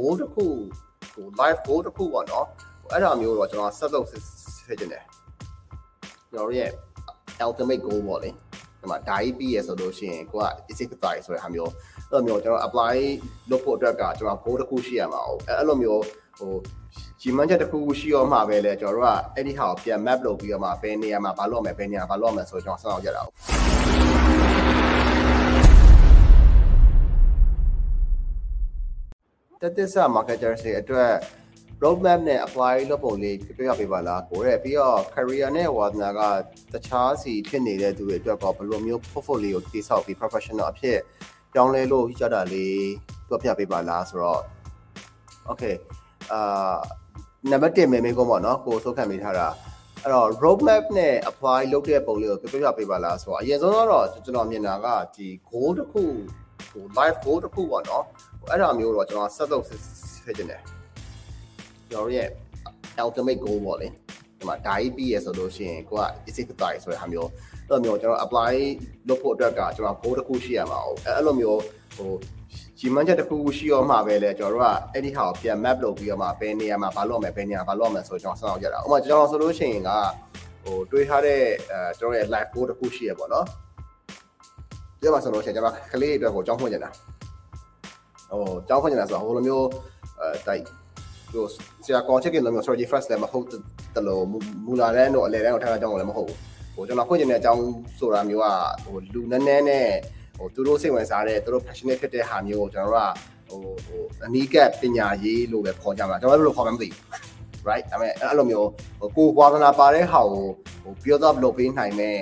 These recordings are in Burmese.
goal တစ်ခုဟို live goal တစ်ခုပေါ့နော်အဲ့ဒါမျိုးတော့ကျွန်တော်ဆက်လုပ်ဖြစ်နေတယ်ကျွန်တော်ရဲ့ ultimate goal ပေါ့လေဒီမှာ die ပြီးရဆိုလို့ရှိရင်ကိုက easy to die ဆိုတဲ့ဟာမျိုးအဲ့လိုမျိုးကျွန်တော် apply လုပ်ဖို့အတွက်ကကျွန်တော် goal တစ်ခုရှိရမှာဟုတ်အဲ့လိုမျိုးဟိုကြီးမှန်းချက်တစ်ခုခုရှိရောမှာပဲလေကျွန်တော်တို့ကအဲ့ဒီဟာကိုပြန် map လုပ်ပြီးတော့မှဘယ်နေရာမှာဘာလုပ်မယ်ဘယ်နေရာဘာလုပ်မယ်ဆိုတော့ကျွန်တော်စောင့်ကြတာဟုတ် တက်တက်ဆာ marketer တွေအတွက် roadmap နဲ့ apply လုပ်ပုံလေးပြပြပေးပါလားကိုရဲပြီးတော့ career နဲ့ဝါသနာကတခြားစီဖြစ်နေတဲ့သူတွေအတွက်ကောဘယ်လိုမျိုး portfolio ကိုတည်ဆောက်ပြီး professional အဖြစ်ပြောင်းလဲလို့ရတာလေးပြပြပေးပါလားဆိုတော့ okay အာနံပါတ်1မေမေကောပေါ့နော်ကိုစုခံမိထားတာအဲ့တော့ roadmap နဲ့ apply လုပ်တဲ့ပုံလေးကိုပြပြပေးပါလားဆိုတော့အရင်ဆုံးတော့ကျွန်တော်မြင်တာကဒီ goal တစ်ခု ဟို live goal တစ်ခုပေါ့နော်အဲ့ဒါမျိုးတော့ကျွန်တော်ဆက်လုပ်ဖြစ်နေတယ်ကျွန်တော်ရဲ့ ultimate goal ပေါ့လေဒီမှာ die ပြီးရဆိုလို့ရှိရင်ကိုက easy to die ဆိုတဲ့ဟာမျိုးအဲ့လိုမျိုးကျွန်တော် apply လုပ်ဖို့အတွက်ကကျွန်တော် goal တစ်ခုရှိရမှာဟုတ်အဲ့လိုမျိုးဟိုကြီးမှန်းချက်တစ်ခုခုရှိရောမှာပဲလေကျွန်တော်တို့ကအဲ့ဒီဟာကိုပြန် map လုပ်ပြီးတော့မှဘယ်နေရာမှာဘာလုပ်မယ်ဘယ်နေရာဘာလုပ်မယ်ဆိုတော့ကျွန်တော်စောင့်ကြတာဥပမာကျွန်တော်ဆိုလို့ရှိရင်ကဟိုတွေးထားတဲ့အဲကျွန်တော်ရဲ့ live goal တစ်ခုရှိရပေါ့နော် ဒီမှာဆိုလို့ရှိရင်ကျွန်တော်ကလေးအတွက်ကိုကြောင်းဖွင့်နေတာဟိုကြောင်းဖွင့်နေတာဆိုတော့ဟိုလိုမျိုးအဲတိုက်ဟိုဆရာကောချက်ကလည်းမျိုး strategy first လည်းမဟုတ်တလို့မူလာတဲ့တော့အလဲတဲ့ကိုထားတာကြောင်းလည်းမဟုတ်ဘူးဟိုကျွန်တော်ဖွင့်နေတဲ့အကြောင်းဆိုတာမျိုးကဟိုလူနည်းနည်းနဲ့ဟိုသူတို့စိတ်ဝင်စားတဲ့သူတို့ passionate ဖြစ်တဲ့ဟာမျိုးကိုကျွန်တော်တို့ကဟိုဟိုအနီးကပ်ပညာရေးလို့ပဲခေါ်ကြမှာကျွန်တော်တို့လိုခေါ်မှမသိဘူး right အဲ့မဲ့အဲ့လိုမျိုးဟိုကိုဝါသနာပါတဲ့ဟာကိုဟို build up လုပ်ပေးနိုင်တဲ့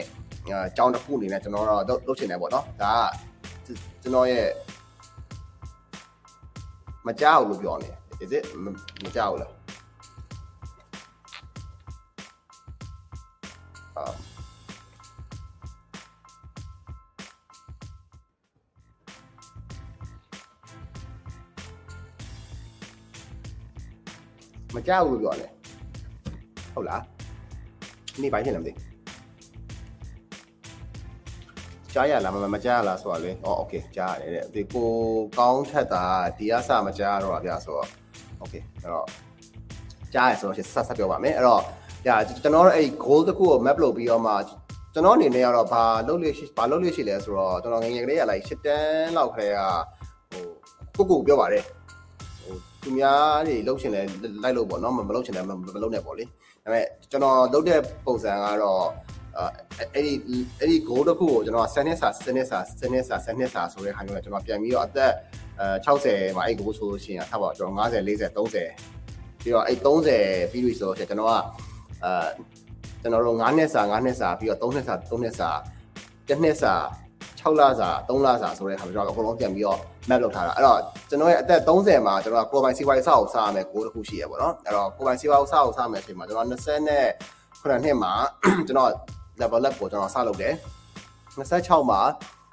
အကြောင်းတစ်ခုအနေနဲ့ကျွန်တော်တို့လုပ်ချင်တယ်ပေါ့နော်ဒါကကျွန်တော်ရဲ့မကြောက်လို့ပြောနေ is it မကြောက်လားအာမကြောက်လို့ပြောတယ်ဟုတ်လားနေ့ပိုင်းဖြစ်နေမသိ ကြားရလားမမကြားရလားဆိုတာလေအော်โอเคကြားရတယ်တဲ့ဒီကိုကောင်းထက်တာဒီအစမကြားတော့ဗျာဆိုတော့โอเคအဲ့တော့ကြားရဆိုတော့ဆက်ဆက်ပြောပါမယ်အဲ့တော့ညာကျွန်တော်တို့အဲ့ goal တစ်ခုကို map လုပ်ပြီးတော့မှကျွန်တော်အနေနဲ့ကတော့ဘာလုပ်လို့ရှိဘာလုပ်လို့ရှိလဲဆိုတော့ကျွန်တော်ငငယ်ကလေးကလိုက်ရှစ်တန်းလောက်ခရဲကဟိုကိုကိုပြောပါတယ်ဟိုသူများတွေလှုပ်ရှင်လဲလိုက်လို့ပေါ့နော်မလှုပ်ရှင်လဲမလှုပ်နဲ့ပေါ့လေဒါပေမဲ့ကျွန်တော်လုပ်တဲ့ပုံစံကတော့ အဲ့ဒီအဲ့ဒီ goal တစ်ခုကိုကျွန်တော်10နှစ်စာ10နှစ်စာ10နှစ်စာ10နှစ်စာဆိုတဲ့ခါမျိုးနဲ့ကျွန်တော်ပြန်ပြီးတော့အသက်အဲ60မှာအဲ့ goal ဆိုလို့ရှိရင်ထားပါကျွန်တော်50 40 30ပြီးတော့အဲ့30ပြီးပြီဆိုတော့ကျွန်တော်ကအဲကျွန်တော်တို့9နှစ်စာ9နှစ်စာပြီးတော့3နှစ်စာ3နှစ်စာ1နှစ်စာ6လစာ3လစာဆိုတဲ့ခါမျိုးကျွန်တော်အကုန်လုံးပြန်ပြီးတော့ map လုပ်ထားတာအဲ့တော့ကျွန်တော်ရဲ့အသက်30မှာကျွန်တော်ကကိုယ်ပိုင်စီးပွားရေးစအောင်စရမယ်ကိုတစ်ခုရှိရပါတော့အဲ့တော့ကိုယ်ပိုင်စီးပွားရေးစအောင်စရမယ်အချိန်မှာကျွန်တော်20နဲ့ခုနှစ်မှာကျွန်တော် level up ကိုကျွန်တော်စလုပ်တယ်26မှာ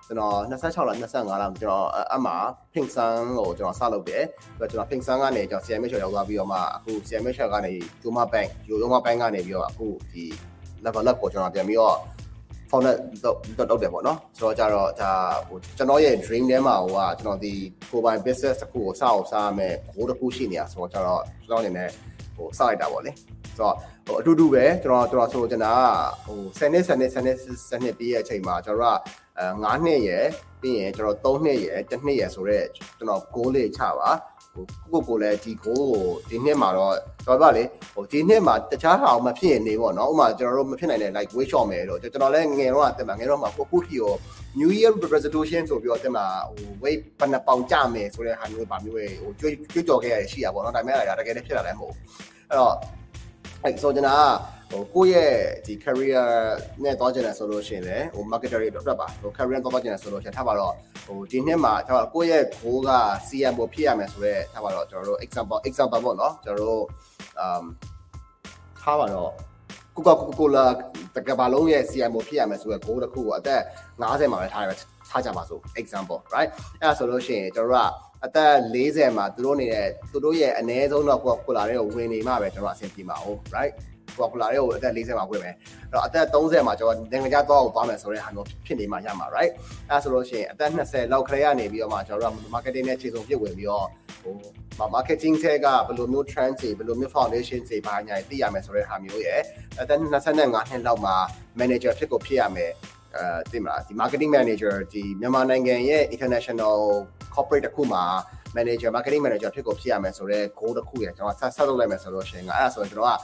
ကျွန်တော်26လား25လားကျွန်တော်အမှ pink sun ကိုကျွန်တော်စလုပ်တယ်ပြီးတော့ကျွန်တော် pink sun ကနေကျွန်တော် CMH ရောက်သွားပြီးတော့မှအခု CMH ကနေ Yoma Bank Yoma Bank ကနေပြီးတော့အခုဒီ level up ကိုကျွန်တော်ပြန်ပြီးတော့ founder တော့တော့တယ်ပေါ့နော်ဆိုတော့ကြတော့ဒါဟိုကျွန်တော်ရဲ့ dream ထဲမှာဟိုကကျွန်တော်ဒီကိုပိုင် business တစ်ခုကိုစအောင်စားရမယ်ဘိုးတစ်ခုရှိနေတာဆိုတော့ကြတော့ကျွန်တော်အနေနဲ့ ဟိုစလိုက်တာပေါ့လေဆိုတော့ဟိုအတူတူပဲကျွန်တော်ကျွန်တော်ဆိုချင်တာကဟို10နှစ်10နှစ်10နှစ်10နှစ်ပြီးရဲ့အချိန်မှာကျွန်တော်ကအဲ9နှစ်ရယ်ပြီးရင်ကျွန်တော်3နှစ်ရယ်1နှစ်ရယ်ဆိုတော့ကျွန်တော် goal လေးချပါဟို ကိုကိုလည်းဒီ goal ကိုဒီနှစ်မှာတော့တော်ပါလေဟိုဒီနှစ်မှာတခြားဟာမဖြစ်ရင်နေပေါ့နော်ဥပမာကျွန်တော်တို့မဖြစ်နိုင်တဲ့ like weight shot မယ်တော့ကျွန်တော်လည်းငယ်တော့တက်မှာငယ်တော့မှာကိုကိုထီရော new year resolution ဆိုပြီးတော့တက်မှာဟို weight ဘယ်နှပေါင်ကျမယ်ဆိုတဲ့ဟာမျိုးပါမျိုးဟိုကြွကြွကြော်ခဲ့ရရှိရပါတော့ဒါပေမဲ့အဲ့ဒါတကယ်လည်းဖြစ်လာတယ်မဟုတ်အဲ့တော့အဲ့ဆိုကျွန်တော်ဟိုကိုယ့်ရဲ့ဒီ career နဲ့သွားကြတယ်ဆိုလို့ရှိရင်လည်းဟို marketer တွေအတွက်ပါဟို career နဲ့သွားကြတယ်ဆိုလို့ရှိရင်ထားပါတော့ဟိုဒီနှစ်မှာကျွန်တော်ကိုယ့်ရဲ့ goal က CM ကိုဖြစ်ရမယ်ဆိုတော့ထားပါတော့ကျွန်တော်တို့ example example ပေါ့နော်ကျွန်တော်တို့ um ထားပါတော့ကိုကကိုကိုလာတကဘာလုံးရဲ့ CM ကိုဖြစ်ရမယ်ဆိုတော့ goal တစ်ခုကိုအသက်50မှာပဲထားရထားကြပါစို့ example right အဲ့ဒါဆိုလို့ရှိရင်ကျွန်တော်တို့ကအသက်40မှာသူတို့နေတဲ့သူတို့ရဲ့အနည်းဆုံးတော့ကိုကိုလာတွေကိုဝင်နေမှပဲကျွန်တော်အဆင်ပြေမှာဟုတ် right ကိုကလာတွေကိုအသက်40မှာဝင်မယ်အဲ့တော့အသက်30မှာကျွန်တော်နိုင်ငံခြားသွားအောင်သွားမယ်ဆိုတဲ့ဟာမျိုးဖြစ်နေမှရမှာ right အဲ့ဆိုလို့ရှိရင်အသက်20လောက်ခရေကနေပြီးတော့မှကျွန်တော်တို့က marketing နဲ့ခြေစုံပြည့်ဝင်ပြီးတော့ဟဟို marketing ဆက်ကဘယ်လိုမျိုး trend တွေဘယ်လိုမျိုး foundation တွေဘာညာသိရမယ်ဆိုတဲ့ဟာမျိုးရဲ့အသက်25နှစ်လောက်မှာ manager ဖြစ်ကိုဖြစ်ရမယ်အဲသိမလားဒီ marketing manager ဒီမြန်မာနိုင်ငံရဲ့ international corporate တစ်ခုမှာ manager marketing manager ဖြစ်ကိုဖြစ်ရမယ်ဆိုတော့ goal တစ်ခုရကျွန်တော်ဆက်ဆက်လုပ်လိုက်မယ်ဆိုလို့ရှိရင်အဲ့ဒါဆိုရင်ကျွန်တော်က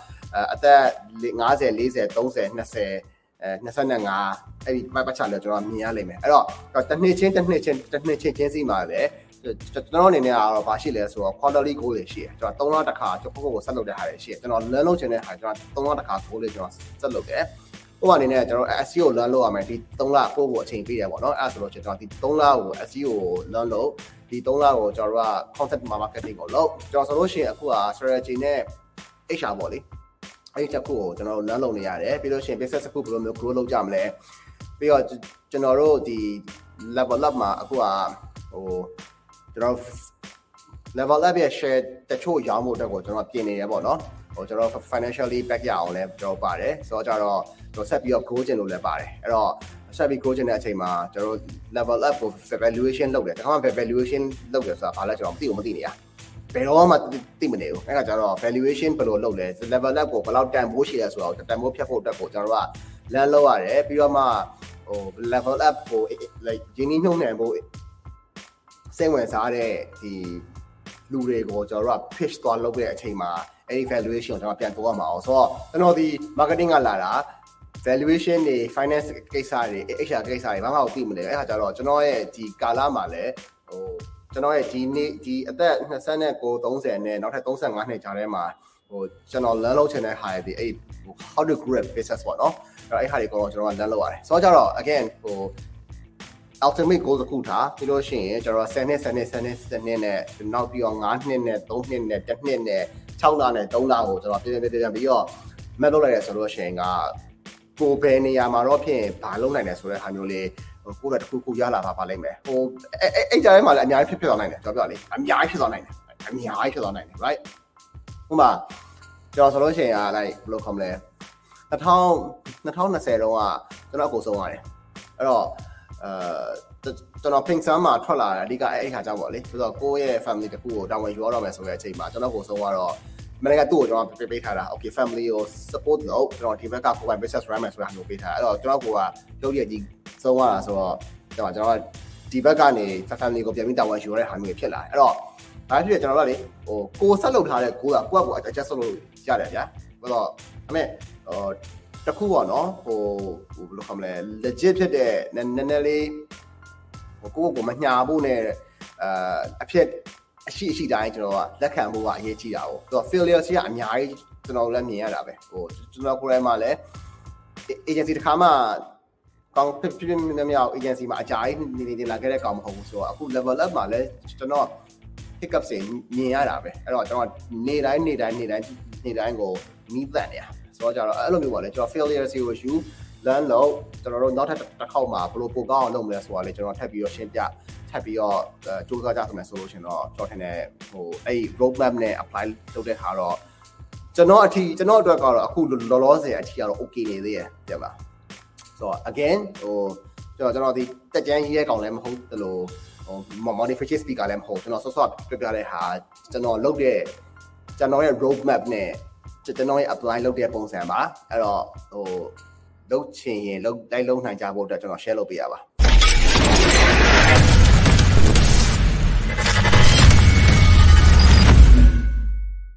အသက်50 40 30 20အဲ25အဲ့ဒီပတ်ချလည်းကျွန်တော်မြင်ရလိမ့်မယ်အဲ့တော့တစ်နှစ်ချင်းတစ်နှစ်ချင်းတစ်နှစ်ချင်းချင်းစီမှာလည်းကျွန်တော်အနေနဲ့ကတော့ဘာရှိလဲဆိုတော့ quarterly goal တွေရှိတယ်ကျွန်တော်3လတစ်ခါကျွန်တော်ကိုယ်ကိုဆက်လုပ်တဲ့ဟာတွေရှိတယ်ကျွန်တော် learn လုပ်ချင်တဲ့ဟာကျွန်တော်3လတစ်ခါ goal တွေကျွန်တော်ဆက်လုပ်တယ် ဟိုအနေနဲ့ကျွန်တော် SEO learn လုပ်ရမယ်ဒီ3လကိုယ့်ကိုအချိန်ပေးရပေါ့နော်အဲ့ဒါဆိုတော့ကျွန်တော်ဒီ3လကို SEO learn လုပ်ဒီ3လကိုကျွန်တော်တို့က content marketing ကိုလုပ်ကျွန်တော်ဆိုလို့ရှိရင်အခုက strategy နဲ့ HR ပေါ့လေအဲ့ဒီတစ်ခုကိုကျွန်တော်တို့ learn လုပ်နေရတယ်ပြီးလို့ရှိရင် business တစ်ခုဘယ်လိုမျိုး grow လုပ်ကြမလဲပြီးတော့ကျွန်တော်တို့ဒီ level up မှာအခုကဟိုကျွန်တော် level up ရဲ့ share တချို့ရောင်းဖို့အတွက်ကိုကျွန်တော်ပြင်နေရပေါ့နော် ဟိုကျွန်တော် financially back ရအောင်လဲကျွန်တော်ပါတယ်ဆိုတော့ကြတော့ကျွန်တော်ဆက်ပြီးတော့ grow ခြင်းလို့လည်းပါတယ်အဲ့တော့ဆက်ပြီး grow ခြင်းတဲ့အချိန်မှာကျွန်တော် level up ကို valuation လုပ်တယ်တခါမှ valuation လုပ်တယ်ဆိုတာဘာလဲကျွန်တော်မသိဘူးမသိနေရဘယ်တော့မှသိမနေဘူးအဲ့ဒါကြတော့ valuation ဘယ်လိုလုပ်လဲ level up ကိုဘယ်လောက်တန်ဖိုးရှိလဲဆိုတော့တန်ဖိုးဖြတ်ဖို့အတွက်ကိုကျွန်တော်တို့ကလမ်းလောက်ရတယ်ပြီးတော့မှဟို level up ကို like ရင်းနှီးမြှုပ်နှံဖို့စိတ်ဝင်စားတဲ့ဒီလူတွေကိုကျွန်တော်တို့က pitch သွားလုပ်တဲ့အချိန်မှာ အဲ့ဒီ valuation ကိုကျွန်တော်ပြန်ပို့ရမှာအောင်ဆိုတော့ကျွန်တော်ဒီ marketing ကလာတာ valuation တွေ finance ကိစ္စတွေ HR ကိစ္စတွေဘာမှမသိမလဲအဲ့ခါကျတော့ကျွန်တော်ရဲ့ဒီကာလမှာလည်းဟိုကျွန်တော်ရဲ့ဒီနေ့ဒီအသက်29 30နဲ့နောက်ထပ်35နှစ်ကြာထဲမှာဟိုကျွန်တော် learn လုပ်ချင်တဲ့ဟာတွေအဲ့ how to grow a business ပေါ့နော်အဲ့ဟာတွေကတော့ကျွန်တော်က learn လုပ်ရတယ်ဆိုတော့ကြတော့ again ဟို ultimate goal တစ်ခုထားပြီးလို့ရှိရင်ကျွန်တော်10နှစ်10နှစ်10နှစ်10နှစ်နဲ့နောက်ပြီးတော့9နှစ်နဲ့3နှစ်နဲ့1နှစ်နဲ့ 6လနဲ့3လကိုကျွန်တော်ပြည့်ပြည့်ပြည့်ပြီးတော့ map လုပ်လိုက်ရဆိုလို့ရှိရင်ကကိုဘယ်နေရာမှာတော့ဖြစ်ဘာလုပ်နိုင်တယ်ဆိုတဲ့ဟာမျိုးလေးကိုယ်ကတခုခုရလာပါပါလိမ့်မယ်ဟိုအဲ့အဲ့ကြားထဲမှာလည်းအများကြီးဖြစ်ဖြစ်သွားနိုင်တယ်ပြောပြလေအများကြီးဖြစ်သွားနိုင်တယ်အများကြီးဖြစ်သွားနိုင်တယ် right ဥပမာကျွန်တော်ဆိုလို့ရှိရင်က like ဘယ်လိုခေါ်မလဲ2000 2020တုန်းကကျွန်တော်အကိုဆုံးရတယ်အဲ့တော့အဲကျွန်တော် pink sun မှာထွက်လာတာအဓိကအဲ့ခါကြောင့်ပေါ့လေဆိုတော့ကိုယ့်ရဲ့ family တခုကိုတာဝန်ယူရတော့မယ်ဆိုတဲ့အချိန်မှာကျွန်တော်ကိုဆုံးကတော့ မနေ့ကသူ့ကိုကျွန်တော်ပေးပေးထားတာ okay family ကို support လုပ်ကျွန်တော်ဒီဘက်ကကိုယ်ပိုင် business run မယ်ဆိုတာမျိုးပေးထားအဲ့တော့ကျွန်တော်ကိုကလုပ်ရည်ဆုံးရတာဆိုတော့ကျွန်တော်ကျွန်တော်ဒီဘက်ကနေ family ကိုပြန်ပြီးတာဝန်ယူရတဲ့ဟာမျိုးဖြစ်လာတယ်အဲ့တော့ဒါဖြစ်ကျွန်တော်တို့ကလေဟိုကိုဆက်လုပ်ထားတဲ့ကိုကကိုကကို adjust လုပ်လို့ရတယ်ဗျာဆိုတော့အမေဟိုတခုပေါ့နော်ဟိုဟိုဘယ်လိုခေါ်မလဲ legit ဖြစ်တဲ့နည်းနည်းလေးဟိုကိုကိုမညာဖို့နဲ့အာအဖြစ် အရှိအရှိတိုင်းကျွန်တော်ကလက်ခံဖို့ကအရေးကြီးတာပေါ့သူက failure စီကအများကြီးကျွန်တော်လည်းမြင်ရတာပဲဟိုကျွန်တော်ကိုယ်တိုင်မှလည်း agency တစ်ခါမှကောင်းဖြစ်ဖြစ်နေမြောက် agency မှာအကြိုက်နေနေလာခဲ့တဲ့ကောင်မဟုတ်ဘူးဆိုတော့အခု level up မှာလည်းကျွန်တော် hiccup တွေမြင်ရတာပဲအဲ့တော့ကျွန်တော်နေတိုင်းနေတိုင်းနေတိုင်းနေတိုင်းကိုနီးတန်နေရဆိုတော့ကြတော့အဲ့လိုမျိုးပါလေကျွန်တော် failure စီကို you learn လို့ကျွန်တော်တို့နောက်ထပ်တစ်ခေါက်မှာဘယ်လိုပိုကောင်းအောင်လုပ်မလဲဆိုတာလေကျွန်တော်ထပ်ပြီးတော့ရှင်းပြ ထပ်ပြီးတော့စူးစမ်းကြဆိုမယ်ဆိုလို့ရှင်တော့ကျွန်တော်ထင်တယ်ဟိုအဲ့ road map နဲ့ apply လုပ်တဲ့ဟာတော့ကျွန်တော်အထီကျွန်တော်အတွက်ကတော့အခုလောလောဆယ်အထီကတော့ okay နေသေးရဲ့ပြန်ပါဆိုတော့ again ဟိုကျွန်တော်ကျွန်တော်ဒီတက်ကြမ်းရေးရဲကောင်လည်းမဟုတ်တလို့ဟို modification speaker လည်းမဟုတ်ကျွန်တော်ဆော့ဆော့ပြပြတဲ့ဟာကျွန်တော်လုပ်တဲ့ကျွန်တော်ရဲ့ road map နဲ့ကျွန်တော်ရဲ့ apply လုပ်တဲ့ပုံစံပါအဲ့တော့ဟိုလုပ်ချင်ရင်လုပ်လိုက်လုံးနိုင်ကြဖို့အတွက်ကျွန်တော် share လုပ်ပေးရပါ